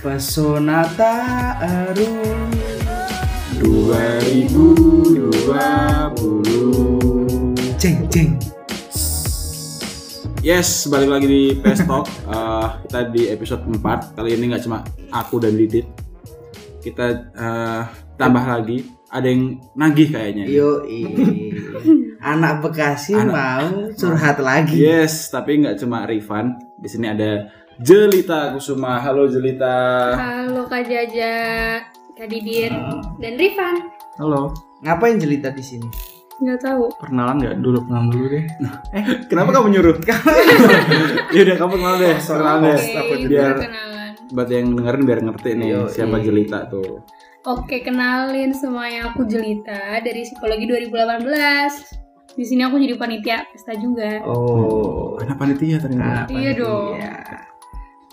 Pesona Taaruf 2020 Ceng ceng. Yes, balik lagi di PS Talk. Eh, Kita di episode 4 Kali ini nggak cuma aku dan Didit. Kita eh, tambah lagi. Ada yang nagih kayaknya. Yo Anak Bekasi Anak- mau curhat lagi. Yes, tapi nggak cuma Rifan. Di sini ada Jelita Kusuma Halo Jelita Halo Kak Jaja, Kak Didit, dan Rifan. Halo, Ngapain jelita di sini? Nggak tahu. perkenalan nggak dulu perkenalan dulu deh. Kenapa kamu nyuruh? Yaudah kamu kenal deh Kenalan deh Oke, Biar perkenalan. buat yang dengerin biar ngerti nih Yo, Siapa iya. Jelita tuh Oke, kenalin semuanya aku Jelita dari Psikologi 2018. Di sini aku jadi panitia pesta juga. Oh Anak panitia ternyata Iya dong.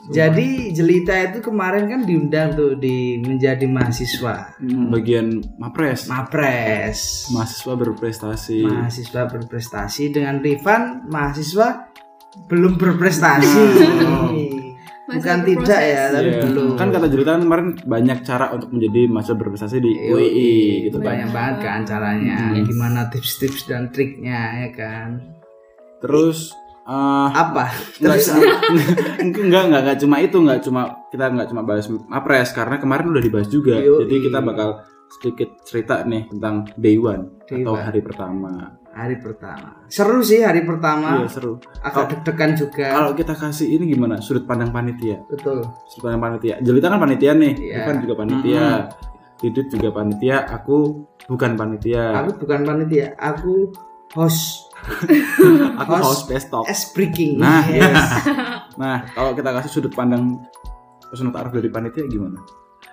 Jadi Jelita itu kemarin kan diundang tuh di menjadi mahasiswa Hmm, Bagian Mapres Mapres Mahasiswa berprestasi mahasiswa berprestasi dengan Rifan mahasiswa belum berprestasi Masih bukan berproses. tidak ya tapi Iya. belum Kan kata Jelita kan kemarin banyak cara untuk menjadi mahasiswa berprestasi di. UI gitu kan. banyak banget kan caranya Yes. gimana tips-tips dan triknya ya kan Terus eh apa terus enggak enggak enggak cuma itu enggak cuma kita enggak cuma bahas Mapres karena kemarin udah dibahas juga. Yoi. Jadi kita bakal sedikit cerita nih tentang day one Day atau one. hari pertama. hari pertama seru sih hari pertama Iya seru. agak deg-degan juga Kalau kita kasih ini gimana? Sudut pandang panitia. betul Sudut pandang panitia. Jelita kan panitia nih. Iya. Irfan juga panitia. Didit juga panitia. Aku bukan panitia. aku bukan panitia aku host Aku host- host best talk. es breaking Nah, yes. Nah, kalau kita kasih sudut pandang personal taruh dari panitia gimana?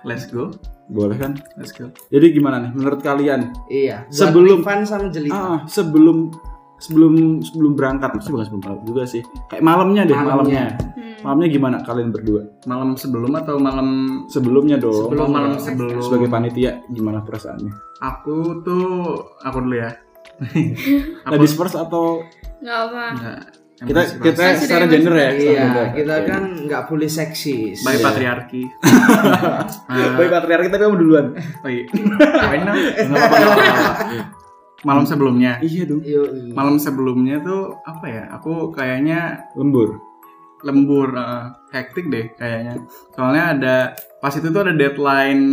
Let's go, Boleh kan? let's go. Jadi gimana nih menurut kalian? iya Sebelum- Rifan sama Jelita Ah, sebelum sebelum sebelum berangkat, maksudnya bukan sebelum berangkat juga sih. Kayak malamnya deh, Malamnya. malamnya. Hmm. Malamnya gimana kalian berdua? Malam sebelum atau malam Sebelumnya dong. sebelum malam malam. sebelum? Sebagai panitia gimana perasaannya? Aku tuh aku dulu ya. Ladies first atau Nggak apa. Enggak. yang kita kita secara gender ya? secara iya gender. kita Oke. kan nggak boleh seksis By Iya. patriarki. Baik patriarki tapi kamu duluan. Oh iya. Nggak apa-apa, nggak apa-apa. Malam sebelumnya. Iya dong. Malam sebelumnya tuh apa ya? Aku kayaknya Lembur. lembur, eh, hektik deh kayaknya. Soalnya ada pas itu tuh ada deadline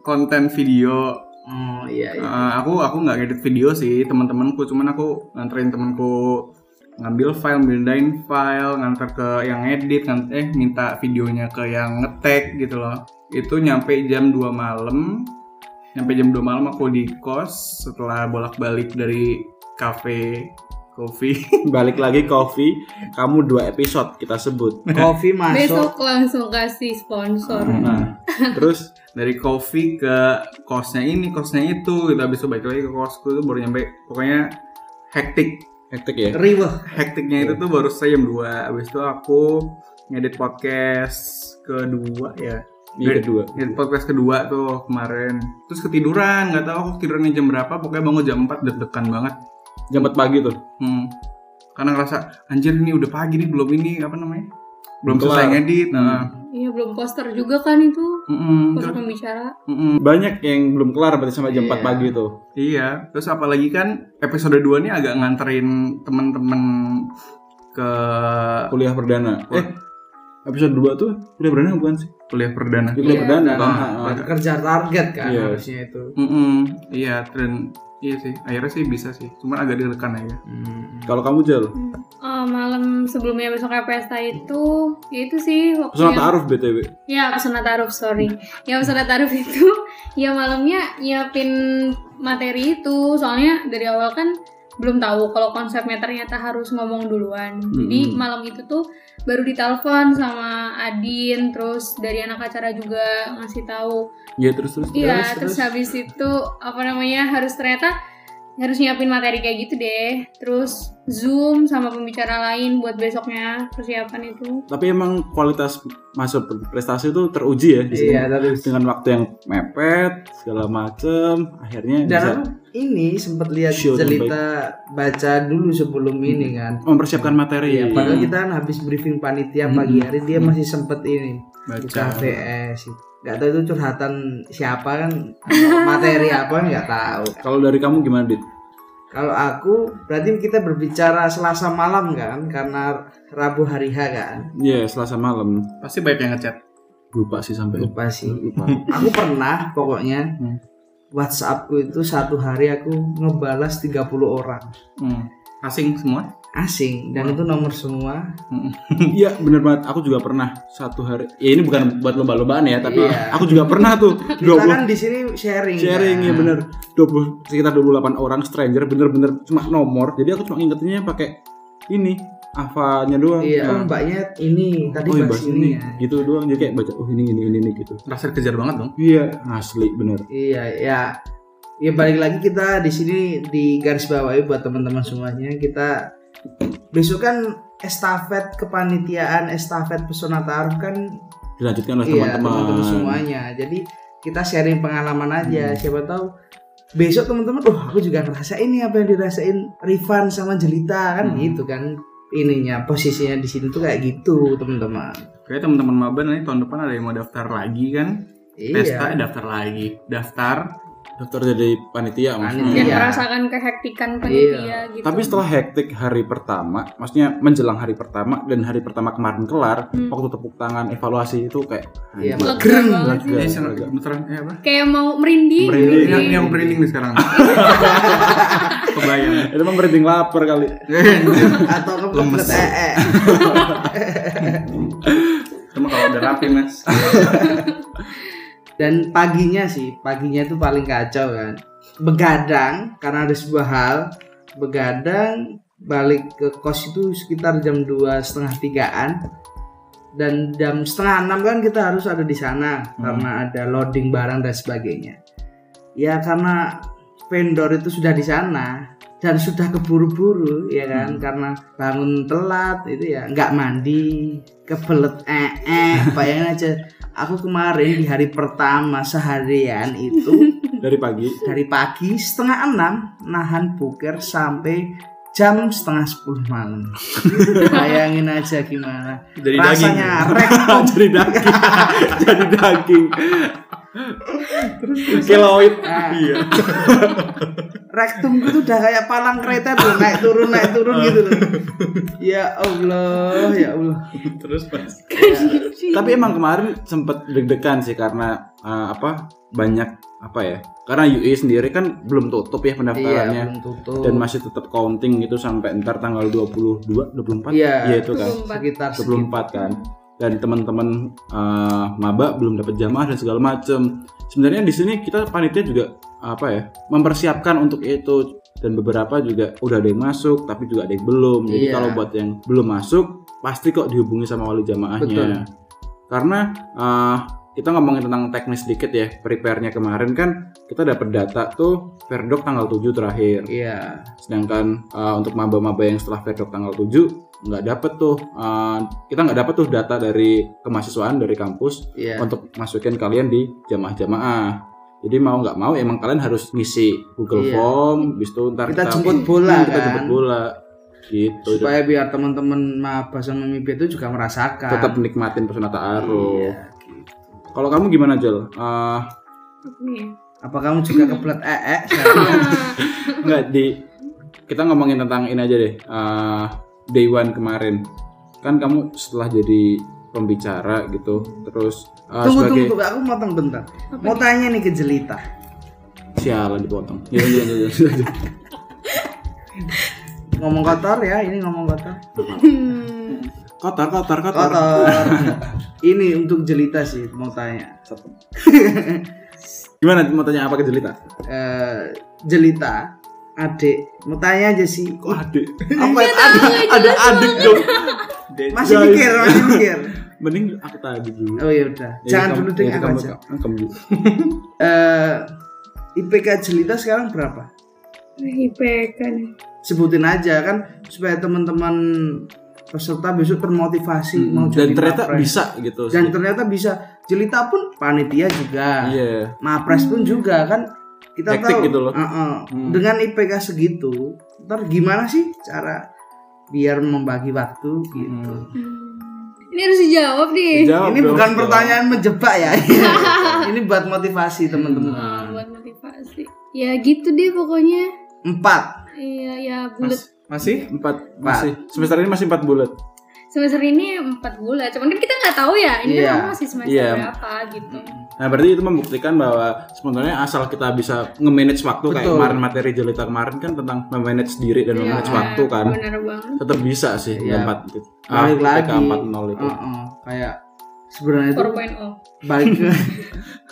konten video oh iya iya. Uh, aku aku nggak ngedit video sih teman-temanku. Cuman aku nganterin temanku ngambil file mindahin file nganter ke yang edit ngan- eh minta videonya ke yang ngetek gitu loh. Itu nyampe jam 2 malam. Nyampe jam 2 malam aku di kos setelah bolak-balik dari cafe coffee Balik lagi coffee, kamu dua episode kita sebut. Kopi masuk. Besok langsung kasih sponsor. Nah, terus dari coffee ke kosnya ini kosnya itu gitu. Habis itu balik lagi ke kosku itu baru nyampe pokoknya hektik. Hektik ya. riweh. Hektiknya itu tuh baru saya jam 2 Habis itu aku ngedit podcast kedua ya. Iya kedua. Ngedit podcast kedua tuh kemarin. Terus ketiduran, nggak tahu aku tidurnya jam berapa Pokoknya bangun jam 4 deg-degan banget. Jam 4 pagi tuh. hmm. Karena ngerasa, anjir ini udah pagi nih, belum ini, apa namanya? Belum selesai ngedit Nah, Iya, belum poster juga kan itu. mm-mm. Poster Terus- pembicara. mm-mm. Banyak yang belum kelar berarti sampai jam 4 Iya. pagi tuh. Iya, terus apalagi kan episode 2 nih agak nganterin temen-temen ke Kuliah perdana. Eh, episode 2 tuh kuliah perdana bukan sih? kuliah perdana. Kuliah Iya. perdana kan. Ah, Ah, ah. kerja target kan Iya. harusnya itu Mm-mm. Iya, dan iya sih. Akhirnya sih bisa sih. Cuman agak deg-degan aja. Hmm. Kalau kamu Jal, Oh, malam sebelumnya besoknya pesta itu, ya itu sih waktu pesona yang- taruh BTW. Ya, pesona taruh, sorry. Ya, pesona taruh itu, ya malamnya nyiapin materi itu. Soalnya dari awal kan belum tahu kalau konsepnya ternyata harus ngomong duluan. Jadi Hmm. malam itu tuh baru ditelepon sama Adin, terus dari anak acara juga ngasih tahu. Iya terus terus. Iya, terus habis itu apa namanya harus ternyata harus nyiapin materi kayak gitu deh terus zoom sama pembicara lain buat besoknya persiapan itu Tapi emang kualitas masuk prestasi itu teruji ya di sini. Iya terus. Dengan waktu yang mepet segala macem, akhirnya Dan bisa ini sempat lihat jelita baca dulu sebelum ini kan. mempersiapkan materi. Iya, padahal kita kan habis briefing panitia pagi hari dia masih sempet ini Baca. buka VS. Gak tahu itu curhatan siapa kan materi apa nggak tahu. Kalau dari kamu gimana, Dit? Kalau aku berarti kita berbicara Selasa malam kan karena Rabu hari H kan. Iya, Selasa malam. Pasti banyak yang ngechat. Lupa sih sampai Lupa sih. lupa. Aku pernah pokoknya Hmm. WhatsAppku itu satu hari aku ngebalas 30 orang Hmm. Asing semua. Asing dan itu nomor semua. Iya, bener banget. Aku juga pernah satu hari. Ya ini bukan buat lomba-lombaan ya, tapi Iya. aku juga pernah tuh Kita 20 kan di sini sharing. sharing kan? ya bener 20 sekitar 28 orang stranger bener-bener cuma nomor jadi aku cuma ingetinnya pakai ini avanya doang Iya, oh Nah, mbaknya ini tadi oh iya, bahas bahas ini ini ya. gitu doang jadi kayak baca oh ini ini ini, ini gitu Rasa kejar banget dong. iya asli bener Iya, ya. Ya balik lagi kita di sini di garis bawahi buat teman-teman semuanya kita besok kan estafet kepanitiaan estafet pesona taruh kan dilanjutkan oleh iya teman-teman semuanya. Jadi kita sharing pengalaman aja. Hmm. Siapa tahu besok teman-teman, oh aku juga ngerasain ini apa yang dirasain Rifan sama Jelita kan Hmm. gitu kan ininya posisinya di sini tuh kayak gitu teman-teman. Kayak teman-teman maba nanti tahun depan ada yang mau daftar lagi kan. Pesta Iya. daftar lagi. Daftar dokter jadi panitia maksudnya dan Iya. merasakan kehektikan panitia gitu tapi setelah hektik hari pertama maksudnya menjelang hari pertama dan hari pertama kemarin kelar Hmm. waktu tepuk tangan evaluasi itu kayak Iya, eh, eh apa? kayak mau merinding Merinding. Ini yang, yang merinding nih sekarang. Kebayang. itu emang merinding lapar kali atau Lemes. kebelet ee. Cuma kalau udah rapi mas. Dan paginya sih, paginya itu paling kacau kan. Begadang karena ada sebuah hal, begadang balik ke kos itu sekitar jam dua setengah tigaan. Dan jam setengah enam kan kita harus ada di sana karena ada loading barang dan sebagainya. Ya karena vendor itu sudah di sana dan sudah keburu-buru ya kan? Karena bangun telat itu ya nggak mandi kebelet eh eh bayangin aja aku kemarin di hari pertama seharian itu dari pagi? dari pagi setengah enam nahan buker sampai jam setengah sepuluh malam. Bayangin aja gimana. Jadi daging. rasanya rektum jadi daging. Jadi daging kiloid Nah, Iya. rektum itu udah kayak palang kereta tuh naik turun naik turun gitu loh. Ya Allah ya Allah. Terus pas. tapi emang kemarin sempet deg-degan sih karena uh, apa banyak apa ya karena UI sendiri kan belum tutup ya iya pendaftarannya belum tutup. Dan masih tetap counting gitu sampai ntar tanggal 22 24 Iya. Iya, itu kan. 24. sekitar 24 kan dan teman-teman uh, maba belum dapat jamaah dan segala macem sebenarnya di sini kita panitia juga apa ya mempersiapkan untuk itu dan beberapa juga udah ada yang masuk tapi juga ada yang belum jadi Iya. kalau buat yang belum masuk pasti kok dihubungi sama wali jamaahnya Betul. karena uh, kita ngomongin tentang teknis sedikit ya prepare-nya. Kemarin kan kita dapat data tuh Verdok tanggal 7 terakhir. Iya. Sedangkan uh, untuk maba-maba yang setelah Verdok tanggal 7 nggak dapet tuh uh, kita nggak dapet tuh data dari kemahasiswaan dari kampus iya. untuk masukin kalian di jamaah-jamaah. Jadi mau nggak mau emang kalian harus ngisi Google Iya. Form bis itu ntar kita jemput bola kita kan. jemput bola. Gitu. Supaya biar teman-teman maba sama mimpi itu juga merasakan. Tetap nikmatin pesona ta'aruf. Iya. Kalau kamu gimana Jel? Uh, Nih. apa kamu juga kebelet ee Enggak di kita ngomongin tentang ini aja deh. uh, day one kemarin. Kan kamu setelah jadi pembicara gitu, terus uh, tunggu sebagai tunggu tunggu aku motong bentar mau tanya nih ke Jelita sialan dipotong. Ya, ya, ya, ya, ya. ngomong kotor ya ini ngomong kotor. kotor, kotor, kotor. kotor ini untuk Jelita sih mau tanya Gimana mau tanya apa ke Jelita? Eh, Jelita adik mau tanya aja sih Kok adik? apa ada ada adik dong. masih mikir masih mikir Mending aku tadi dulu. oh ya udah Ya, jangan dulu deh ya, aku aja kamu dulu. Eh, IPK Jelita sekarang berapa IPK nih. sebutin aja kan supaya teman-teman peserta besok termotivasi mau Hmm, dan jadi ternyata mapres. bisa gitu dan sih. ternyata bisa jelita pun panitia juga Iya. mapres pun juga kan kita Hektik tahu gitu loh. uh-uh, Hmm. dengan IPK segitu ntar gimana sih cara biar membagi waktu gitu Ini harus dijawab nih. Jawab ini dong, bukan jawab. pertanyaan menjebak ya ini buat motivasi teman-teman Ah, buat motivasi. Ya gitu deh pokoknya. empat Iya, ya bulat. Masih? Empat masih semester ini masih empat bulat. Semester ini empat bulan. Cuman kan kita nggak tahu ya. Ini Iya. kan kamu masih semester Iya. berapa gitu. Nah berarti itu membuktikan bahwa sebenarnya asal kita bisa nge-manage waktu kayak Betul. kemarin materi jelita kemarin kan tentang memanage diri dan memanage Iya, waktu kan Benar banget. tetap bisa sih Iya. empat gitu. balik lagi PK 40 itu. Uh-uh, kayak sebenarnya itu 4.0. balik ke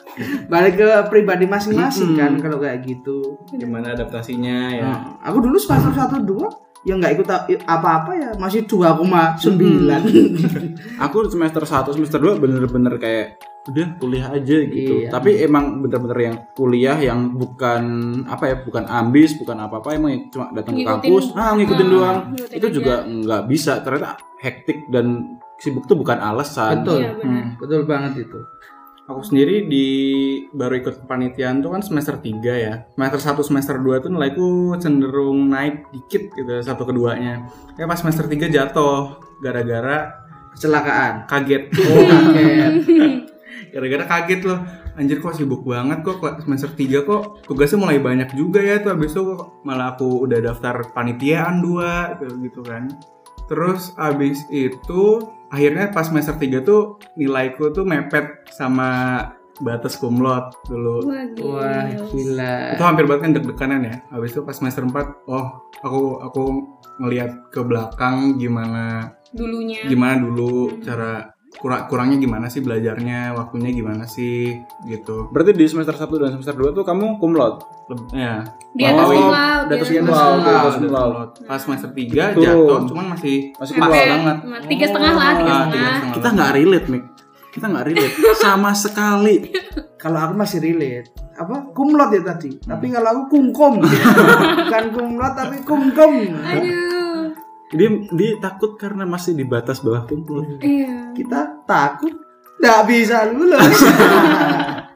balik ke pribadi masing-masing kan kalau kayak gitu Gimana adaptasinya ya? Nah, aku dulu semester satu dua yang nggak ikut apa-apa ya masih 2,9 Aku semester 1 semester 2 bener-bener kayak udah kuliah aja gitu. Iya. Tapi emang bener-bener yang kuliah yang bukan apa ya, bukan ambis, bukan apa-apa emang cuma datang ke kampus, ah ngikutin Ah, doang. ngikutin Itu aja. juga nggak bisa. Ternyata hektik dan sibuk tuh bukan alasan. betul Iya benar. betul banget itu Aku sendiri di baru ikut kepanitiaan tuh kan semester 3 ya. Semester 1 semester 2 tuh nilaiku cenderung naik dikit gitu satu keduanya. Kayak pas semester 3 jatuh gara-gara kecelakaan kaget. oh kaget Gara-gara kaget loh. Anjir kok sibuk banget kok semester 3 kok tugasnya mulai banyak juga ya tuh habis itu kok malah aku udah daftar panitiaan dua gitu, gitu kan. Terus abis itu akhirnya pas semester 3 tuh nilaiku tuh mepet sama batas kumlot dulu. Wah, gila. wah gila Itu hampir banget kan deg-deganan ya. Habis itu pas semester 4, oh aku aku ngelihat ke belakang gimana Dulunya. gimana dulu cara kurang kurangnya gimana sih belajarnya, waktunya gimana sih gitu. Berarti di semester 1 dan semester 2 tuh kamu. Leb- Ya. Di atas cum di atas laude. Pas semester 3 Turun. jatuh, cuman masih Masih laude. banget. Tiga setengah lah, tiga Ah, setengah. Kita nggak relate, Mik. Kita nggak relate sama sekali. kalau aku masih relate apa kumlot ya tadi tapi kalau aku kumkom bukan kumlot tapi kumkom Aduh. Dia dia takut karena masih di batas bawah laude. Iya. kita takut nggak bisa lulus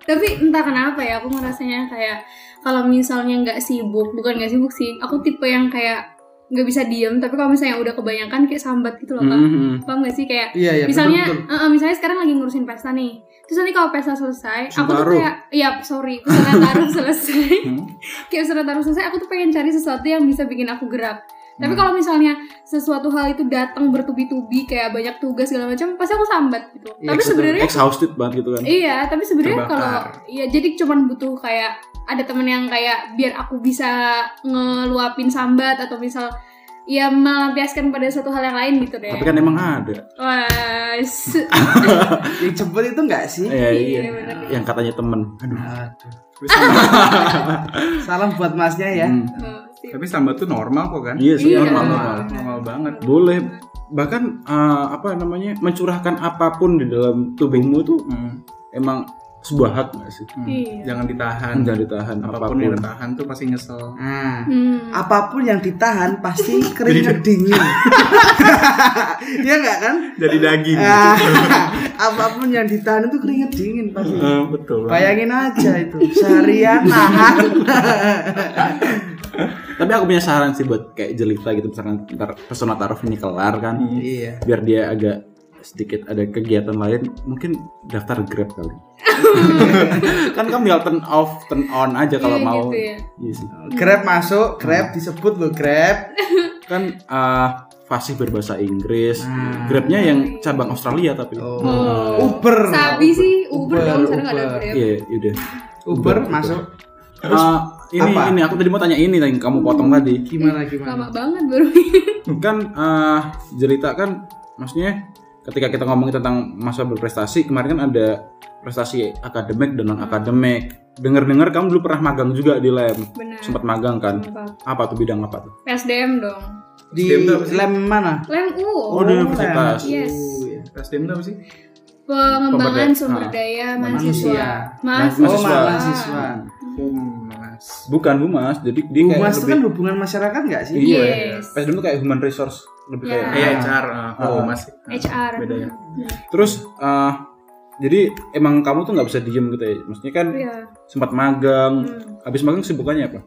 Tapi entah kenapa ya, aku ngerasanya kayak kalau misalnya nggak sibuk, bukan nggak sibuk sih, aku tipe yang kayak nggak bisa diem. Tapi kalau misalnya udah kebanyakan kayak sambat gitu loh kak. Mhm. Paham gak sih kayak iya iya misalnya, betul, betul. eh, misalnya sekarang lagi ngurusin pesta nih. Terus nanti kalau pesta selesai, aku tuh kayak, ya sorry, pesanan taruh selesai. Hmm. kayak pesanan taruh selesai, aku tuh pengen cari sesuatu yang bisa bikin aku gerak. Tapi Hmm. kalau misalnya sesuatu hal itu datang bertubi-tubi kayak banyak tugas segala macam, pasti aku sambat gitu. Iya, tapi sebenarnya Exhausted banget gitu kan. Iya, tapi sebenarnya kalau ya jadi cuman butuh kayak ada temen yang kayak biar aku bisa ngeluapin sambat atau misal ya melampiaskan pada suatu hal yang lain gitu deh. Tapi kan emang ada. Wah, yang cepet itu nggak sih Iya, iya. Iya, bener. Yang katanya temen. Aduh. Aduh. salam buat masnya ya Hmm. Tapi sambat tuh normal kok kan? Iya sih Iya. normal Normal. normal. Normal banget. Boleh bahkan eh, apa namanya mencurahkan apa pun di dalam tubuhmu tuh Hmm. emang sebuah hak nggak sih? Hmm. Iya. Jangan ditahan. Jangan ditahan Apa pun apa pun. yang ditahan tuh pasti nyesel. nah Hmm. apa pun yang ditahan pasti keringet dingin Iya nggak kan Jadi daging. Ah, apa pun yang ditahan itu keringet dingin pasti Eh, betul. bayangin aja itu seharian nahan Tapi aku punya saran sih buat kayak jelita gitu misalkan ntar pesona taruh ini kelar kan, iya biar dia agak sedikit ada kegiatan lain, mungkin daftar grab kali. kan kamu tinggal turn off, turn on aja kalau Iya, mau. gitu ya. Iya sih. grab masuk grab disebut loh grab Kan eh, fasih berbahasa Inggris. Nah. Grabnya yang cabang Australia tapi. oh. Oh. Uber Sabi sih Uber, Uber, dong, sekarang nggak ada Uber. Iya, yaudah. Uber masuk Eh, ini apa? ini aku tadi mau tanya ini yang kamu potong tadi. gimana Lama gimana banget baru. kan eh jelita kan maksudnya ketika kita ngomongin tentang masa berprestasi kemarin kan ada prestasi akademik dan non akademik dengar-dengar kamu dulu pernah magang juga di lem Benar. sempat magang kan Apa? apa tuh bidang apa tuh PSDM dong. di SDM lem mana Lem U. Oh, di universitas. Yes. Oh, iya. SDM tuh apa sih? pengembangan Pemberdaya- sumber ah, daya manusia. mahasiswa. Mahasiswa. Oh, Mahasiswa. Humas. Bukan humas, jadi dia kayak Humas itu lebih kan hubungan masyarakat nggak sih? Iya. Yes. PSDM itu kayak human resource lebih Ya. kayak Iya, HR. ah, Ah. humas. HR. Beda ya. Terus eh, jadi emang kamu tuh nggak bisa diem gitu ya. Maksudnya kan Iya. sempat magang. Hmm. Habis magang sibukannya apa?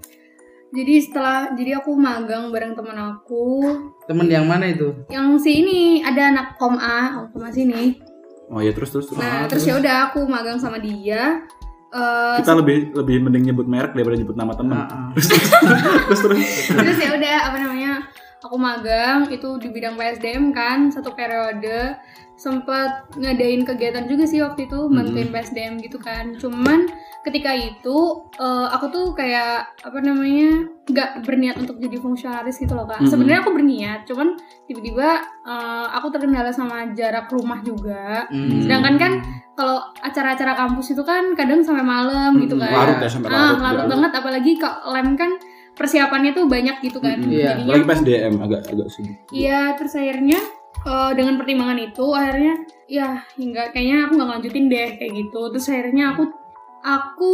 Jadi setelah jadi aku magang bareng teman aku Temen yang mana itu? yang si ini ada anak kom A, kom A sini. Oh ya terus terus terus. Nah, terus ya udah aku magang sama dia. Eh, Kita lebih lebih mending nyebut merek daripada nyebut nama teman. Ah, ah. terus terus. terus ya udah apa namanya aku magang itu di bidang PSDM kan satu periode. Sempat ngadain kegiatan juga sih waktu itu bantuin PSDM gitu kan. Cuman ketika itu eh, aku tuh kayak apa namanya nggak berniat untuk jadi fungsionaris gitu loh kak. Mhm. sebenarnya aku berniat cuman tiba-tiba eh, aku terkendala sama jarak rumah juga. Hmm. sedangkan kan kalau acara-acara kampus itu kan kadang sampai malam gitu Mm, kan. Larut ya, sampai ah, larut, larut ya. banget. Apalagi kok lem kan persiapannya tuh banyak gitu kan Mm-mm. Iya. jadinya Apalagi aku- PSDM agak agak sibuk. iya terus akhirnya eh, dengan pertimbangan itu akhirnya ya hingga kayaknya aku nggak lanjutin deh kayak gitu terus akhirnya aku aku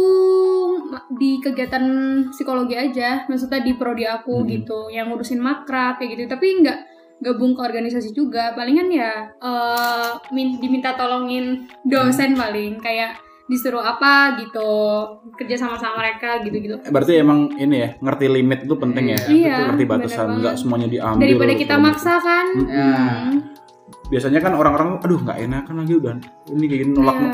di kegiatan psikologi aja maksudnya di prodi aku Hmm. gitu yang ngurusin makrab kayak gitu tapi nggak gabung ke organisasi juga palingan ya eh, min- diminta tolongin dosen paling kayak disuruh apa gitu kerja sama sama mereka gitu gitu Eh, Berarti emang ini ya ngerti limit itu penting ya. Iya, ngerti batasan nggak semuanya diambil. daripada kita segala maksa kan. Ya. Hmm. Biasanya kan orang-orang aduh nggak enakan lagi udah ini kayak gini nolak Ya.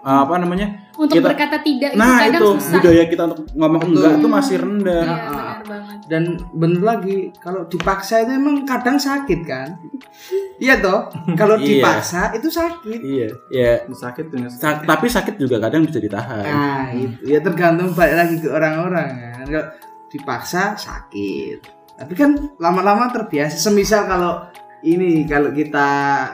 Ah, apa namanya? untuk Kita- berkata tidak Nah itu kadang itu susah budaya kita untuk ngomong Betul. enggak tuh masih rendah. Iya, Ah, benar banget. Dan bener lagi kalau dipaksa itu emang kadang sakit kan? Iya toh. Kalau Iya. dipaksa itu sakit. Iya, ya. Sakit tuh. sa- tapi sakit juga kadang bisa ditahan. Nah itu ya tergantung balik lagi ke orang-orang kan. Kalau dipaksa sakit. Tapi kan lama-lama terbiasa. Semisal kalau ini kalau kita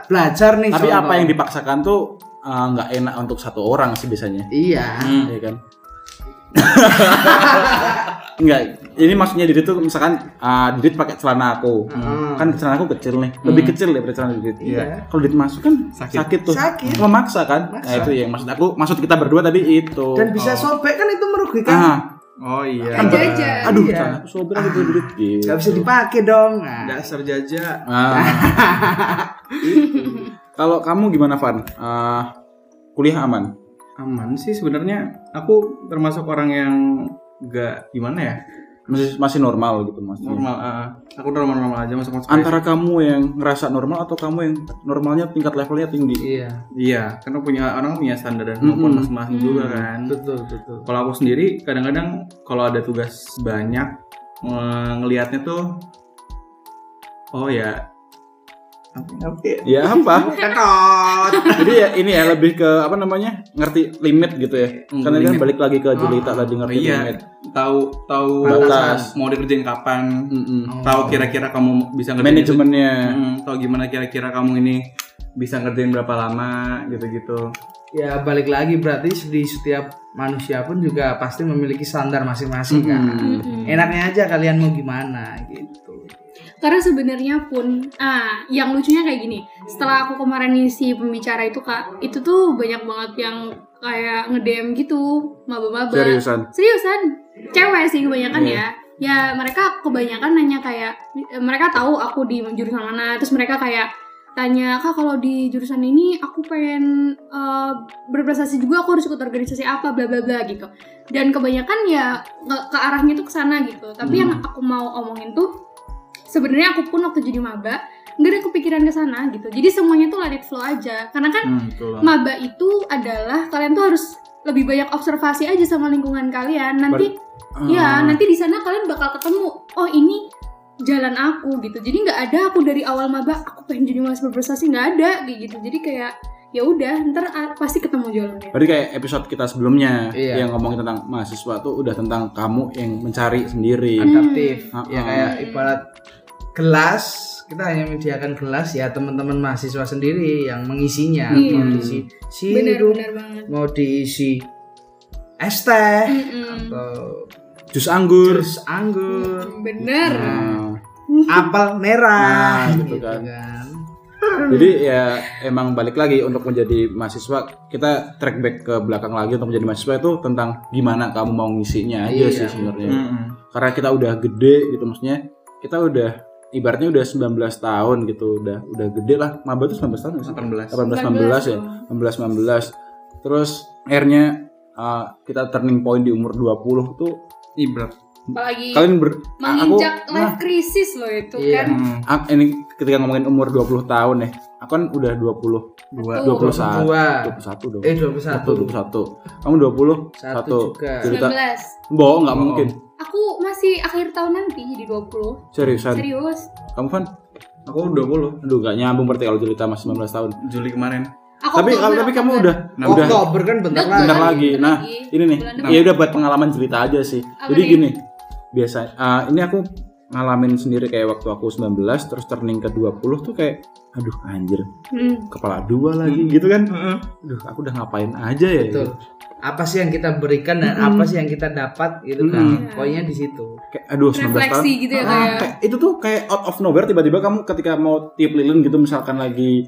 belajar nih. Tapi contoh. apa yang dipaksakan tuh uh, nggak enak untuk satu orang sih biasanya. Iya. Iya kan? Enggak, ini maksudnya Didit tuh misalkan uh, Didit pakai celana aku. Hmm. Kan celana aku kecil nih, lebih kecil daripada celana Didit. Iya. Kalau Didit masuk kan sakit, Sakit. tuh. Sakit. Memaksa kan? Nah, itu yang maksud aku, maksud kita berdua tadi itu. Dan bisa sobek kan itu merugikan. ah, Oh iya. Kan jajan. aduh, Iya. celana aku sobek lagi tuh Didit. Gitu. Gak bisa dipakai dong. Nah. Dasar jaja. Ah. Kalau kamu gimana Van? Ah, kuliah aman? Aman sih sebenarnya. Aku termasuk orang yang gak gimana ya Masih masih normal gitu mas? normal. ah, aku normal normal aja masuk masuk. Antara kamu yang ngerasa normal atau kamu yang normalnya tingkat levelnya tinggi? Iya. Iya, karena punya orang punya standar dan Mm-mm. kemampuan masing-masing juga kan. Betul betul. Kalau aku sendiri kadang-kadang kalau ada tugas banyak ngelihatnya tuh oh ya ya? Ya apa? Ketot. Jadi ya ini ya lebih ke apa namanya ngerti limit gitu ya. Hmm, Karena kan balik lagi ke Julita Ah, tadi ngerti iya, limit. Tahu tahu Batas. mau dikerjain kapan, Mm-mm. tahu kira-kira kamu bisa ngerjain Manajemennya. Hmm, tahu gimana kira-kira kamu ini bisa ngerjain berapa lama gitu-gitu. Ya balik lagi berarti di setiap manusia pun juga pasti memiliki standar masing-masing kan. Mm-mm. Enaknya aja kalian mau gimana gitu. Karena sebenarnya pun, ah, yang lucunya kayak gini. Setelah aku kemarin ngisi pembicara itu kak, itu tuh banyak banget yang kayak nge-DM gitu, maba-maba. Seriusan. Seriusan, cewek sih kebanyakan Iya. ya. Ya mereka kebanyakan nanya kayak, mereka tahu aku di jurusan mana, terus mereka kayak tanya kak kalau di jurusan ini aku pengen eh, berprestasi juga aku harus ikut organisasi apa bla bla bla gitu dan kebanyakan ya ke, ke arahnya tuh ke sana gitu tapi yang aku mau omongin tuh sebenarnya aku pun waktu jadi maba nggak ada kepikiran ke sana gitu jadi semuanya tuh let it flow aja karena kan Hmm, maba itu adalah kalian tuh harus lebih banyak observasi aja sama lingkungan kalian nanti ya Ah. nanti di sana kalian bakal ketemu oh ini jalan aku gitu jadi nggak ada aku dari awal maba aku pengen jadi mahasiswa berprestasi nggak ada kayak gitu jadi kayak ya udah ntar pasti ketemu jalannya Berarti kayak episode kita sebelumnya Iya. yang ngomongin tentang mahasiswa tuh udah tentang kamu yang mencari sendiri. Adaptif. Hmm. Ya kayak ibarat gelas kita hanya menyediakan gelas ya teman-teman mahasiswa sendiri yang mengisinya Iya. mau diisi sirup mau diisi es teh Mm-mm. atau Jus anggur. jus anggur bener Nah, apel merah Nah, gitu kan. kan. Jadi ya emang balik lagi untuk menjadi mahasiswa kita track back ke belakang lagi untuk menjadi mahasiswa itu tentang gimana kamu mau ngisinya aja Iya. sih sebenarnya. Mm-mm. Karena kita udah gede gitu maksudnya kita udah ibaratnya udah 19 tahun gitu udah udah gede lah maba tuh 19 tahun nggak sih? 18 18 19 ya 18 19 terus akhirnya uh, kita turning point di umur 20 tuh Ibrat. apalagi kalian ber menginjak aku, life crisis loh itu Iya. kan Hmm. ini ketika ngomongin umur 20 tahun ya aku kan udah 20 Dua. Tuh. 21 Dua. 21 dong Eh 21. 21 kamu 20 Satu satu juga. cerita 19 bohong nggak mungkin aku masih akhir tahun nanti jadi 20 seriusan serius kamu kan Aku 20 aduh gak nyambung berarti kalau cerita masih 19 tahun Juli kemarin. aku tapi Oktober, tapi kamu udah Nah, udah Oktober kan bentar Bentar lagi. bentar lagi. bentar Nah, lagi. ini nih. Ya udah buat pengalaman cerita aja sih. Apa Jadi nih? gini, biasa ah, ini aku ngalamin sendiri kayak waktu aku 19 terus turning ke 20 tuh kayak aduh anjir, Hmm. kepala dua lagi gitu kan. Aduh, aku udah ngapain aja ya. Betul. Apa sih yang kita berikan dan apa sih yang kita dapat gitu kan. Mm-mm. Poinnya di situ. Kayak aduh 19 tahun. refleksi gitu ya Ah, kayak kayak itu tuh kayak out of nowhere tiba-tiba kamu ketika mau tiup lilin gitu misalkan lagi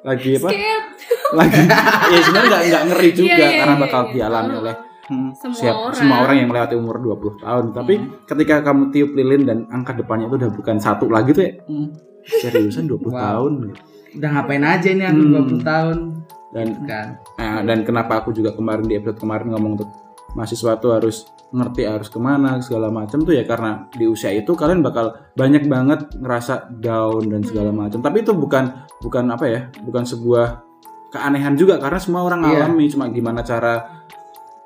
lagi apa? Scared. Lagi ya sebenarnya nggak nggak ngeri juga Iya, iya, karena iya, bakal iya. dialami Oh. oleh Hmm. semua siap orang semua orang yang melewati umur 20 tahun. Tapi ketika kamu tiup lilin dan angka depannya itu udah bukan satu lagi tuh ya. Hmm. Seriusan 20 Wow. tahun. Udah ngapain aja nih aku Hmm. 20 tahun Dan kan. nah, dan kenapa aku juga kemarin di episode kemarin ngomong untuk mahasiswa tuh harus ngerti harus ke mana segala macam tuh ya karena di usia itu kalian bakal banyak banget ngerasa down dan segala macam. Tapi itu bukan bukan apa ya? Bukan sebuah keanehan juga karena semua orang Iya. alami cuma gimana cara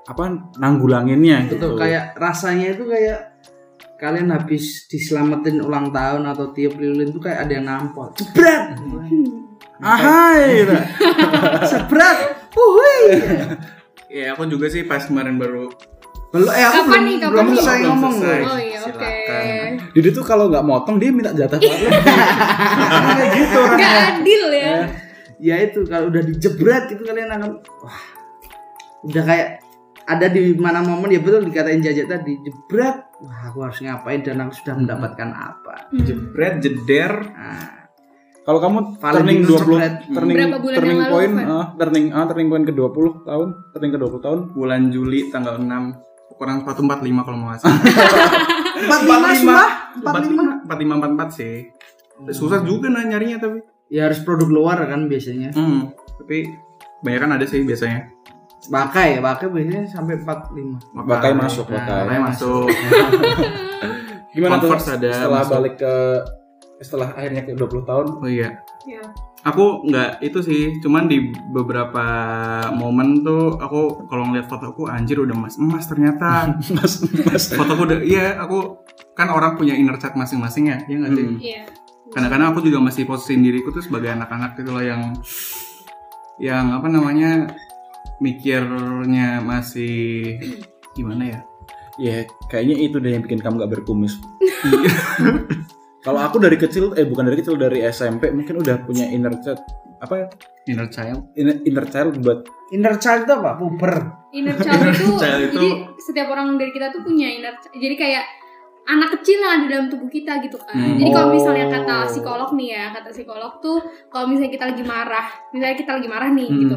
apa nanggulanginnya Betul gitu. kayak rasanya itu kayak kalian habis diselamatin ulang tahun atau tiup lilin tuh kayak ada yang nampol. Jebret. Ahai gitu. Sebret. Uhui. Ya aku juga sih pas kemarin baru Belum eh aku Kapan belum, nih, kapan belum nih? selesai Belum ngomong selesai. oh iya oke Silakan. Didi tuh kalau nggak motong dia minta jatah lebih. Kayak gitu nggak orangnya. adil ya Ya itu kalau udah dijebret itu kalian akan wah udah kayak ada di mana momen ya betul dikatain jajak tadi jebret wah aku harus ngapain dan aku sudah mendapatkan apa Hmm. jebret jeder nah, Kalau kamu Paling turning 20 coklat. turning Berapa bulan turning yang lalu, point ah, turning ah, turning point ke 20 tahun, turning ke 20 tahun. bulan Juli tanggal 6 kurang 145 kalau mau ngasih. 45 sumpah 45 45 45 44 sih. Susah juga nah nyarinya tapi. ya harus produk luar kan biasanya Hmm. Tapi banyak kan ada sih biasanya. Bakai, bakai biasanya sampai 45. Bakai masuk, Nah, bakai. Bakai masuk. Gimana tuh ada setelah masuk. balik ke setelah akhirnya ke 20 tahun? Oh iya. ya Aku nggak itu sih, cuman di beberapa momen tuh aku kalau ngeliat fotoku anjir udah emas emas ternyata. Mas, mas. fotoku udah iya aku kan orang punya inner chat masing-masing ya, iya nggak sih? Hmm. iya Kadang-kadang aku juga masih posisiin diriku tuh sebagai anak-anak gitu loh yang yang apa namanya mikirnya masih gimana ya? Ya, kayaknya itu deh yang bikin kamu gak berkumis. Kalau aku dari kecil, eh bukan dari kecil, dari SMP mungkin udah punya inner child apa ya? Inner child. Inner, inner child buat Inner child itu apa? Puber. inner child itu child itu- jadi setiap orang dari kita tuh punya inner child. jadi kayak anak kecil yang ada dalam tubuh kita gitu kan Hmm. jadi kalau misalnya Oh. kata psikolog nih ya kata psikolog tuh kalau misalnya kita lagi marah misalnya kita lagi marah nih Hmm. gitu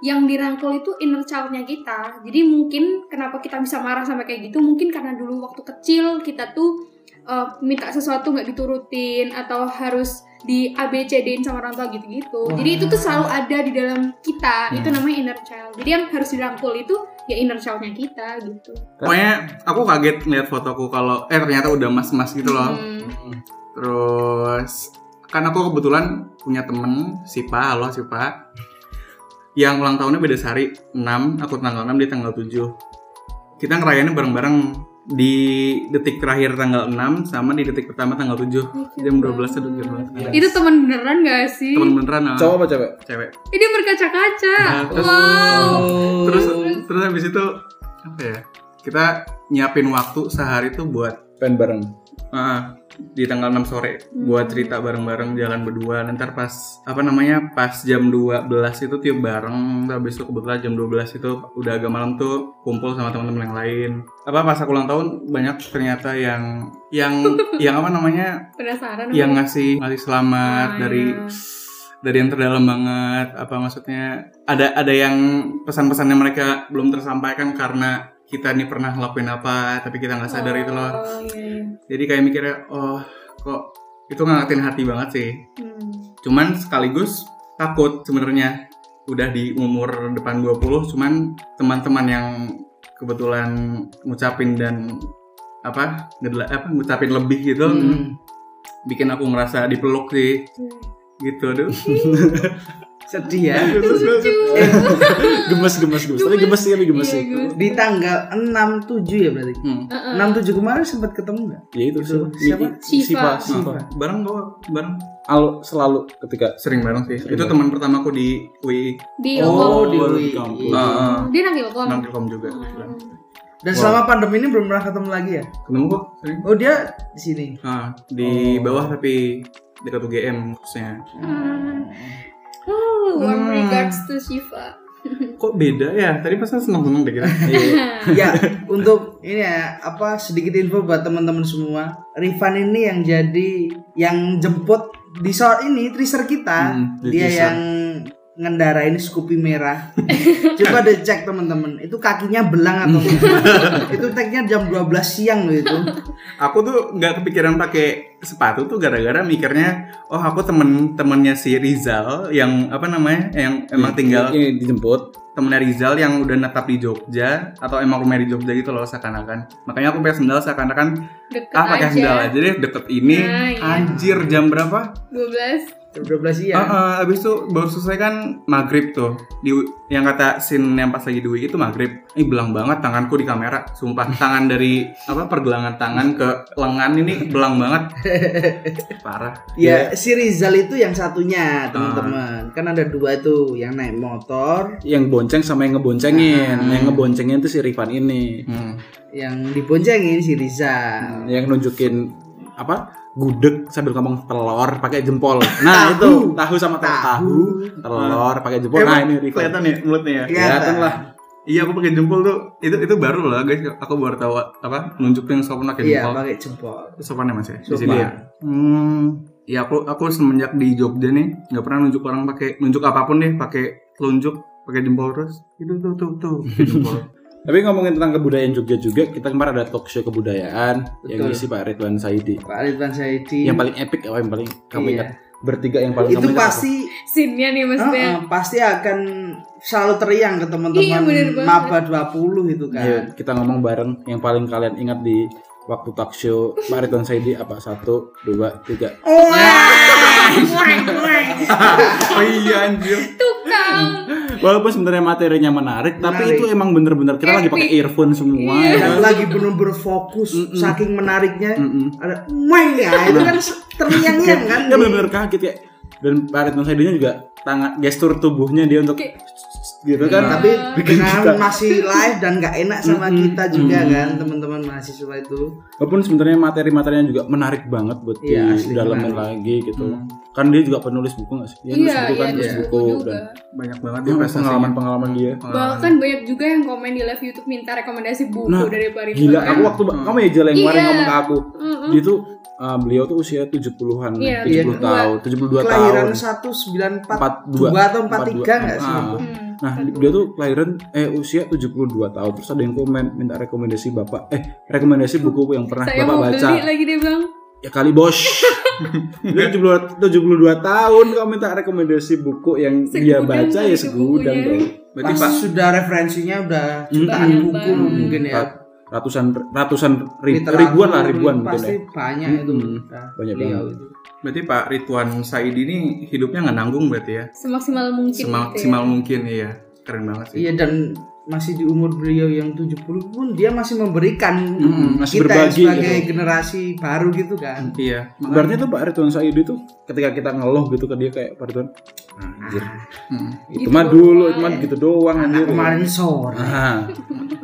yang dirangkul itu inner child-nya kita jadi mungkin kenapa kita bisa marah sampai kayak gitu mungkin karena dulu waktu kecil kita tuh uh, minta sesuatu nggak diturutin atau harus di ABCD-in sama orang tua gitu-gitu. Jadi itu tuh selalu ada di dalam kita. Itu namanya inner child. Jadi yang harus dirangkul itu ya inner child-nya kita gitu. Pokoknya aku kaget ngeliat fotoku kalau eh ternyata udah mas-mas gitu loh. Hmm. Terus kan aku kebetulan punya temen Sipa, halo Sipa. Yang ulang tahunnya beda sehari 6, aku tanggal 6 dia tanggal 7. Kita ngerayainnya bareng-bareng di detik terakhir tanggal 6 sama di detik pertama tanggal 7 jam 12 itu jam 12 Itu teman beneran gak sih? temen beneran ah, cowok apa cewek? cewek Ini berkaca-kaca. Nah, terus- wow. terus terus habis itu apa ya kita nyiapin waktu sehari tuh buat Pen bareng. ah, di tanggal 6 sore buat cerita bareng-bareng jalan berdua. Nanti pas apa namanya pas jam 12 itu tiup bareng. Habis itu kebetulan jam 12 itu udah agak malam tuh kumpul sama teman-teman yang lain. Apa pas aku ulang tahun banyak ternyata yang yang yang apa namanya Penasaran. yang ngasih ngasih selamat Ah, dari iya. dari yang terdalam banget. Apa maksudnya ada ada yang pesan-pesannya mereka belum tersampaikan karena kita nih pernah ngelakuin apa tapi kita nggak sadar itu loh Oh, iya. jadi kayak mikirnya oh kok itu ngangetin hati banget sih Hmm. cuman sekaligus takut sebenarnya udah di umur depan 20 cuman teman-teman yang kebetulan ngucapin dan apa ngedela- apa ngucapin lebih gitu Hmm. bikin aku ngerasa dipeluk sih gitu aduh sedih ya. Gemes gemes gemes. Tapi gemes. sih tapi gemes Iya, sih. di tanggal 6 7 ya berarti? Hmm. 6 7 kemarin sempat ketemu nggak? Ya itu siapa siapa? Siva. Siva. Bareng kok bareng. Al selalu ketika sering bareng sih. Sering itu teman pertamaku di UI. Di oh di UI di kampus. Ah. Dia. Nangkilkom juga Hmm. dan selama pandemi ini belum pernah ketemu lagi ya? Ketemu kok sering. Oh dia di sini? Nah, di Oh. bawah tapi dekat UGM khususnya. Hmm. Oh, warm Hmm. regards to Shiva. kok beda ya tadi pas seneng-seneng deh kita ya untuk ini ya apa sedikit info buat teman-teman semua Rifan ini yang jadi yang jemput di short ini teaser kita Hmm, di dia teaser. yang ngendarain Scoopy merah. Coba deh cek teman-teman. Itu kakinya belang atau enggak? Itu tagnya jam 12 siang loh itu. Aku tuh nggak kepikiran pakai sepatu tuh gara-gara mikirnya oh aku temen-temennya si Rizal yang apa namanya yang emang tinggal ini dijemput. Temennya Rizal yang udah netap di Jogja atau emang rumah di Jogja gitu loh seakan-akan. Makanya aku pakai sendal seakan-akan Deket ah pakai sendal aja deh deket ini. Nah, iya. anjir jam berapa? 12. Jam 12 siang Ah, ah, abis itu baru selesai kan maghrib tuh. Di yang kata scene yang pas lagi di UI itu maghrib. Ini belang banget tanganku di kamera. Sumpah tangan dari apa pergelangan tangan ke lengan ini belang banget. Parah. Ya si Rizal itu yang satunya teman-teman. Kan ada dua tuh yang naik motor. Yang bonceng sama yang ngeboncengin. Ah. yang ngeboncengin itu si Rifan ini. Hmm. yang diboncengin si Rizal. Yang nunjukin apa gudeg sambil ngomong telur pakai jempol. Nah itu. Tahu sama telur tahu. Telur pakai jempol. Nah ini Rifan kelihatan ya mulutnya ya? Kelihatan. Lah. Iya aku pakai jempol tuh. Itu itu baru loh guys. Aku baru tahu apa nunjukin sopan pakai iya jempol. pakai jempol. Sopannya mas ya? Di sini ya? Hmm ya aku aku semenjak di Jogja nih nggak pernah nunjuk orang pakai nunjuk apa pun deh pakai telunjuk pakai jempol terus. Itu tuh tuh tuh jempol tapi ngomongin tentang kebudayaan Jogja juga kita kemarin ada talk show kebudayaan yang Betul. isi Pak Ridwan Saidi Pak Ridwan Saidi yang paling epic apa yang paling kamu Iya. ingat bertiga yang paling itu pasti Scene-nya nih maksudnya. Heeh, pasti akan selalu teriang ke Iya, teman-teman banget. maba 20 itu kan Ayo kita ngomong bareng yang paling kalian ingat di waktu talk show Pak Ridwan Saidi apa satu dua tiga oh iya anjir Tukang. Walaupun sebenarnya materinya menarik, tapi Menarik. itu emang bener-bener kita lagi pakai earphone semua Iya. ya. Lagi bener-bener fokus saking menariknya Mm-mm. ada weng ya itu kan terngiang-ngiang kan. Dia bener-bener kaget ya dan Pak Ridwan Saidinya juga tangan gestur tubuhnya dia untuk Kayak- gitu kan. Tapi bikin kita masih live dan nggak enak sama kita juga kan teman-teman mahasiswa itu. Walaupun sebenarnya materi-materinya juga menarik banget buat Iya, asli didalamin menarik. lagi gitu kan dia juga penulis buku nggak sih dia Iya, buku kan iya, nulis nulis buku buku juga. dan banyak banget dia pengalaman-pengalaman dia Bahkan banyak juga yang komen di live YouTube minta rekomendasi buku Nah, dari Pak Ridwan. gila kan? aku waktu kamu ya jalan yang kemarin Iya. ngomong ke aku Mm-mm. dia tuh uh, beliau tuh usia 70-an Iya, 70 iya. tahun 72 tahun kelahiran 1942 42 atau 43 nggak sih Ah. Hmm. Nah, dia tuh kelahiran eh usia 72 tahun. Terus ada yang komen minta rekomendasi Bapak eh rekomendasi buku yang pernah Saya Bapak mau baca. beli lagi dia bilang. Ya kali bos. dia 72, 72 tahun kamu minta rekomendasi buku yang dia Segudang baca ya segudang dong. berarti Pas pak sudah referensinya udah jutaan Banyak buku banget. mungkin ya Ratusan ratusan ri- ribuan lah ribuan mungkin pasti ya. banyak itu. Nah, Banyak beliau banget. itu. berarti Pak Ridwan Said ini hidupnya nggak nanggung berarti ya Semaksimal mungkin gitu ya. semaksimal mungkin iya keren banget sih Iya dan masih di umur beliau yang 70 pun dia masih memberikan Mm-mm, masih kita berbagi sebagai gitu. generasi baru gitu kan. iya Berarti tuh Pak Ridwan Said itu ketika kita ngeluh gitu ke dia kayak Pak Ridwan anjir. Hmm. Itu mah dulu, itu mah gitu doang Anak anjir. kemarin sore. Nah,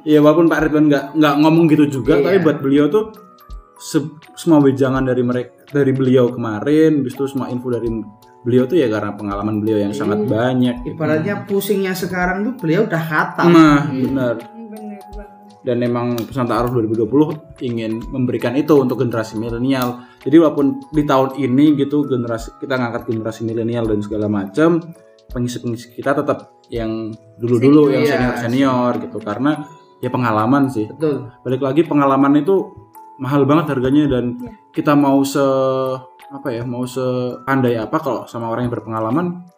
ya walaupun Pak Ridwan nggak nggak ngomong gitu juga, Iya. tapi buat beliau tuh se- semua wejangan dari mereka dari beliau kemarin, bis itu semua info dari beliau tuh ya karena pengalaman beliau yang sangat Iya. banyak. gitu. Ibaratnya pusingnya sekarang tuh beliau udah khatam. Nah, benar. Hmm, Bener banget. dan emang pesan Ta'aruf 2020 ingin memberikan itu untuk generasi milenial. Jadi walaupun di tahun ini gitu generasi kita ngangkat generasi milenial dan segala macam, pengisi-pengisi kita tetap yang dulu-dulu yang Senior. senior-senior gitu karena ya pengalaman sih. betul Balik lagi pengalaman itu mahal banget harganya dan Iya. kita mau se apa ya, mau sepandai apa kalau sama orang yang berpengalaman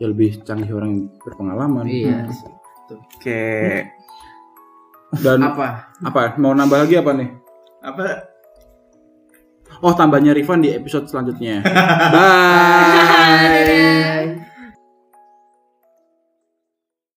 ya lebih canggih orang yang berpengalaman. iya Oke. Dan apa apa mau nambah lagi apa nih? Apa? Oh tambahnya Rifan di episode selanjutnya. Bye.